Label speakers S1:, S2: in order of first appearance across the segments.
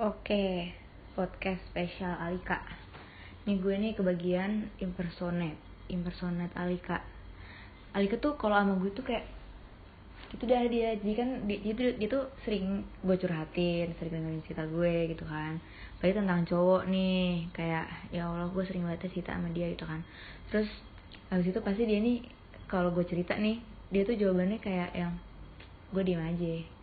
S1: Oke, podcast spesial Alika. Nih gue nih kebagian impersonate, impersonate Alika. Alika tuh kalau sama gue tuh kayak itu dah dia jadi kan dia, dia, tuh, dia tuh sering gue curhatin sering dengerin cerita gue gitu kan Baik tentang cowok nih kayak ya allah gue sering banget cerita sama dia gitu kan terus habis itu pasti dia nih kalau gue cerita nih dia tuh jawabannya kayak yang gue diem aja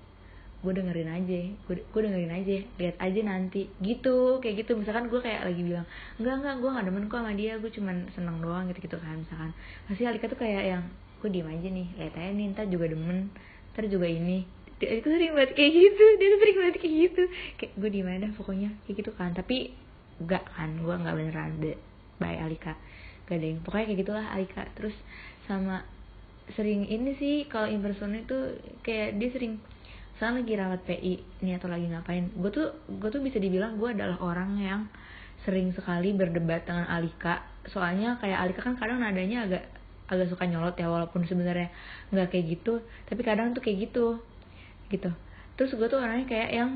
S1: gue dengerin aja gue, dengerin aja lihat aja nanti. Gitu kayak gitu. Misalkan gue kayak lagi bilang enggak enggak gue gak demen kok sama dia gue cuman seneng doang gitu gitu kan misalkan. Pasti Alika tuh kayak yang gue diem aja nih lihat aja nih ntar juga demen ntar juga ini. Dia itu sering banget kayak gitu dia tuh sering banget kayak gitu. Kayak gue di mana pokoknya kayak gitu kan. Tapi enggak kan gue nggak beneran deh bye Alika. Gak ada yang pokoknya kayak gitulah Alika. Terus sama sering ini sih kalau impersonate tuh kayak dia sering misalnya lagi rawat PI nih atau lagi ngapain gue tuh gue tuh bisa dibilang gue adalah orang yang sering sekali berdebat dengan Alika. Soalnya kayak Alika kan kadang nadanya agak agak suka nyolot ya walaupun sebenarnya nggak kayak gitu tapi kadang tuh kayak gitu gitu. Terus gue tuh orangnya kayak yang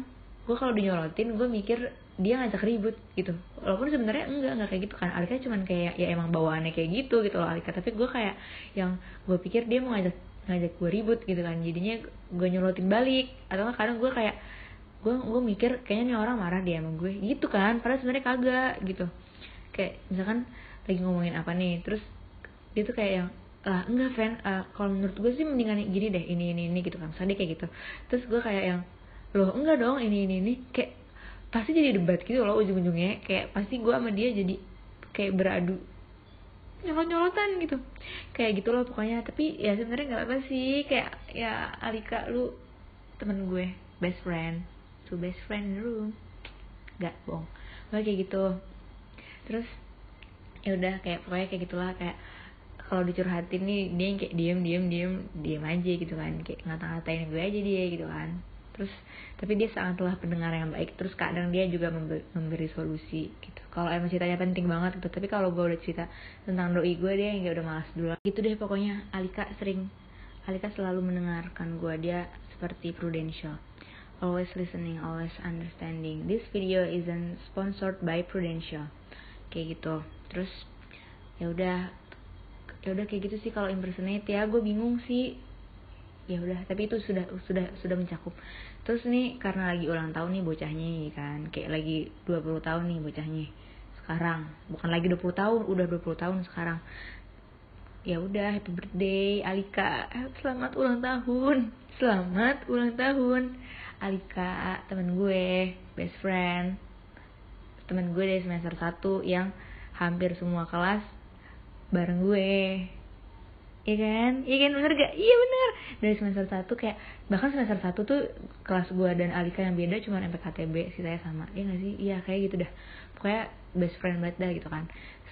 S1: gue kalau dinyolotin gue mikir dia ngajak ribut gitu. Walaupun sebenarnya enggak enggak kayak gitu kan. Alika cuman kayak ya emang bawaannya kayak gitu gitu loh Alika. Tapi gue kayak yang gue pikir dia mau ngajak ngajak gue ribut gitu kan. Jadinya gue nyolotin balik. Atau kan kadang gue kayak gue gue mikir kayaknya nih orang marah dia sama gue. Gitu kan padahal sebenarnya kagak gitu. Kayak misalkan lagi ngomongin apa nih terus dia tuh kayak yang lah enggak fan uh, kalau menurut gue sih mendingan gini deh ini ini ini gitu kan. Misalnya kayak gitu. Terus gue kayak yang loh enggak dong ini ini ini. Kayak pasti jadi debat gitu loh ujung-ujungnya. Kayak pasti gue sama dia jadi kayak beradu nyolot-nyolotan gitu. Kayak gitu loh pokoknya. Tapi ya sebenarnya nggak apa sih. Kayak ya Alika lu temen gue best friend. Two best friend room nggak bohong. Pokoknya kayak gitu. Terus ya udah kayak pokoknya kayak gitulah. Kayak kalau dicurhatin nih dia yang kayak diem diem diem diem aja gitu kan. Kayak ngata-ngatain gue aja dia gitu kan terus tapi dia sangatlah pendengar yang baik. Terus kadang dia juga memberi, memberi solusi gitu. Kalau emang ceritanya penting banget gitu. Tapi kalau gue udah cerita tentang doi gue dia yang udah malas dulu gitu deh pokoknya. Alika sering Alika selalu mendengarkan gue dia seperti Prudential. Always listening always understanding. This video isn't sponsored by Prudential. Kayak gitu. Terus ya udah ya udah kayak gitu sih kalau impersonate. Ya gue bingung sih ya udah tapi itu sudah sudah sudah mencakup. Terus nih karena lagi ulang tahun nih bocahnya kan kayak lagi 20 tahun nih bocahnya. Sekarang bukan lagi 20 tahun udah 20 tahun sekarang. Ya udah happy birthday Alika. Selamat ulang tahun. Selamat ulang tahun Alika temen gue best friend. Temen gue dari semester 1 yang hampir semua kelas bareng gue Iya kan? Iya kan? Bener gak? Iya bener. Dari semester 1 kayak Bahkan semester 1 tuh Kelas gue dan Alika yang beda Cuma MPKTB Sisanya sama. Iya gak sih? Iya kayak gitu dah. Pokoknya best friend banget dah gitu kan.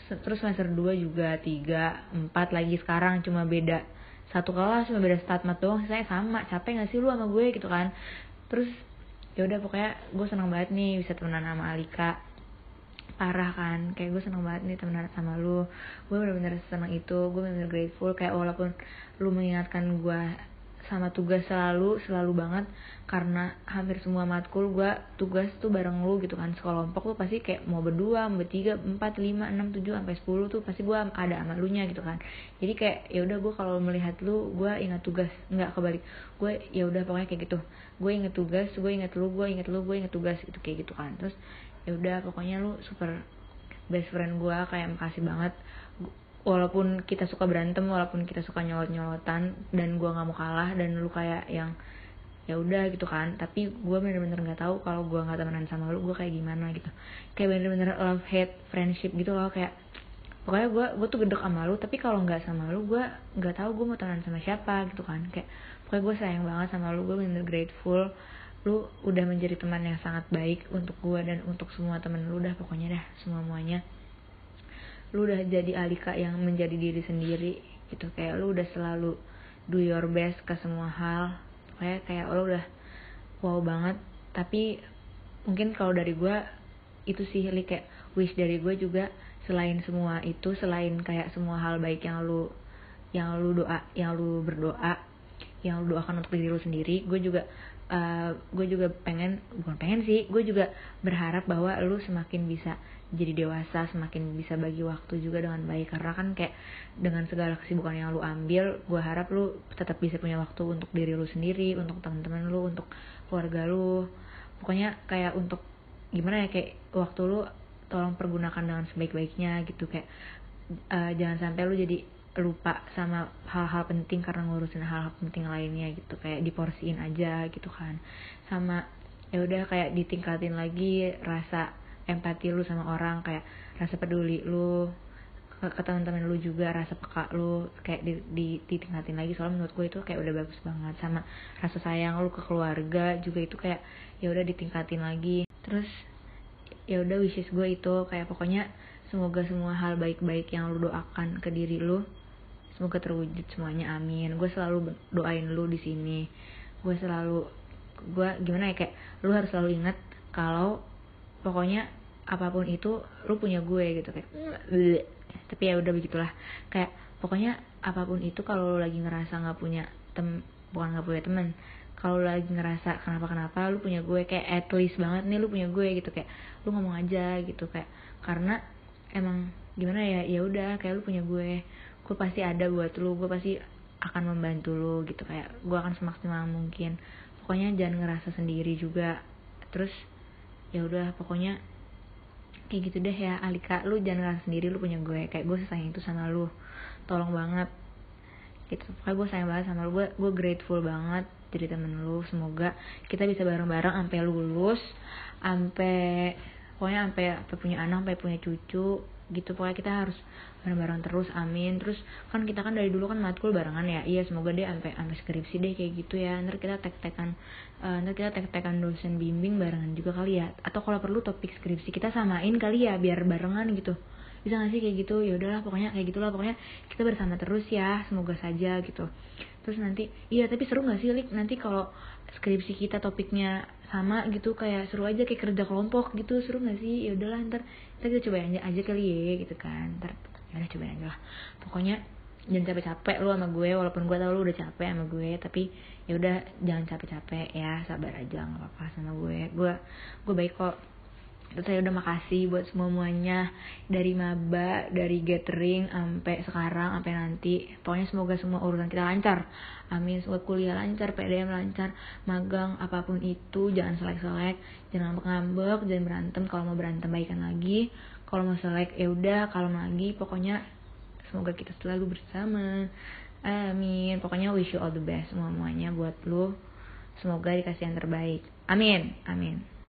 S1: Terus semester 2 juga 3, 4 lagi sekarang Cuma beda Satu kelas cuma beda statmat doang Sisanya sama. Capek gak sih lu sama gue gitu kan? Terus ya udah pokoknya gue seneng banget nih bisa temenan sama Alika parah kan. Kayak gue seneng banget nih temenan sama lu. Gue bener-bener seneng itu. Gue bener-bener grateful. Kayak walaupun lu mengingatkan gue sama tugas selalu selalu banget. Karena hampir semua matkul gue tugas tuh bareng lu gitu kan. Sekelompok tuh pasti kayak mau berdua mau bertiga empat lima enam tujuh sampai sepuluh tuh pasti gue ada sama lu nya gitu kan. Jadi kayak ya udah gue kalau melihat lu gue ingat tugas nggak kebalik. Gue ya udah pokoknya kayak gitu. Gue inget tugas gue inget lu gue inget lu gue inget tugas itu kayak gitu kan. Terus ya udah pokoknya lu super best friend gue kayak makasih banget walaupun kita suka berantem walaupun kita suka nyolot nyolotan dan gue nggak mau kalah dan lu kayak yang ya udah gitu kan. Tapi gue bener-bener nggak tahu kalau gue nggak temenan sama lu gue kayak gimana gitu. Kayak bener-bener love hate friendship gitu loh kayak pokoknya gue gue tuh gedek sama lu tapi kalau nggak sama lu gue nggak tahu gue mau temenan sama siapa gitu kan. Kayak pokoknya gue sayang banget sama lu gue bener, grateful. Lu udah menjadi teman yang sangat baik untuk gue dan untuk semua temen lu dah pokoknya dah semua muanya lu udah jadi Alika yang menjadi diri sendiri gitu. Kayak lu udah selalu do your best ke semua hal. Kayak kayak lu udah wow banget. Tapi mungkin kalau dari gue itu sih li kayak wish dari gue juga selain semua itu selain kayak semua hal baik yang lu yang lu doa yang lu berdoa yang lu doakan untuk diri lu sendiri gue juga uh, gue juga pengen bukan pengen sih gue juga berharap bahwa lu semakin bisa jadi dewasa semakin bisa bagi waktu juga dengan baik. Karena kan kayak dengan segala kesibukan yang lu ambil gue harap lu tetap bisa punya waktu untuk diri lu sendiri untuk teman-teman lu untuk keluarga lu. Pokoknya kayak untuk gimana ya kayak waktu lu tolong pergunakan dengan sebaik-baiknya gitu. Kayak uh, jangan sampai lu jadi lupa sama hal-hal penting karena ngurusin hal-hal penting lainnya gitu. Kayak diporsiin aja gitu kan. Sama ya udah kayak ditingkatin lagi rasa empati lu sama orang kayak rasa peduli lu ke, ke teman-teman lu juga rasa peka lu kayak di, di ditingkatin lagi. Soalnya menurut gue itu kayak udah bagus banget. Sama rasa sayang lu ke keluarga juga itu kayak ya udah ditingkatin lagi. Terus ya udah wishes gue itu kayak pokoknya semoga semua hal baik-baik yang lu doakan ke diri lu semoga terwujud semuanya amin. Gue selalu doain lu di sini. Gue selalu gue gimana ya kayak lu harus selalu ingat kalau pokoknya apa pun itu lu punya gue gitu kayak Bleh. tapi ya udah begitulah. Kayak pokoknya apa pun itu kalau lu lagi ngerasa nggak punya tem bukan nggak punya temen kalau lagi ngerasa kenapa kenapa lu punya gue kayak at least banget nih lu punya gue gitu kayak lu ngomong aja gitu kayak karena emang gimana ya ya udah kayak lu punya gue gue pasti ada buat lu gue pasti akan membantu lu gitu. Kayak gue akan semaksimal mungkin. Pokoknya jangan ngerasa sendiri juga. Terus ya udah pokoknya kayak gitu deh ya Alika. Lu jangan ngerasa sendiri lu punya gue. Kayak gue sayang itu sama lu. Tolong banget. Gitu. Pokoknya gue sayang banget sama lu. Gue gue grateful banget jadi temen lu. Semoga kita bisa bareng-bareng sampai lulus sampai pokoknya sampai sampai punya anak sampai punya cucu gitu. Pokoknya kita harus bareng-bareng terus amin. Terus kan kita kan dari dulu kan matkul barengan ya. Iya semoga deh sampai sampai skripsi deh kayak gitu ya. Ntar kita tek-tekan uh, ntar kita tek-tekan dosen bimbing barengan juga kali ya. Atau kalau perlu topik skripsi kita samain kali ya biar barengan gitu. Bisa gak sih kayak gitu? Ya udahlah pokoknya kayak gitulah. Pokoknya kita bersama terus ya semoga saja gitu terus nanti iya tapi seru gak sih Lik? Nanti kalau skripsi kita topiknya sama gitu kayak seru aja kayak kerja kelompok gitu seru gak sih? Ya udahlah ntar kita coba aja aja kali ya gitu kan. Ntar ya udah aja lah. Pokoknya jangan capek-capek lu sama gue walaupun gue tau lu udah capek sama gue tapi ya udah jangan capek-capek ya sabar aja nggak apa-apa sama gue. Gue gue baik kok saya udah makasih buat semua semuanya dari maba dari gathering sampai sekarang sampai nanti. Pokoknya semoga semua urusan kita lancar. Amin. Semoga kuliah lancar PDM lancar magang apa pun itu jangan selek-selek. Jangan ngambek-ngambek jangan berantem. Kalau mau berantem baikan lagi. Kalau mau selek ya udah kalau lagi. Pokoknya semoga kita selalu bersama. Amin. Pokoknya wish you all the best semuanya buat lo semoga dikasih yang terbaik. Amin. Amin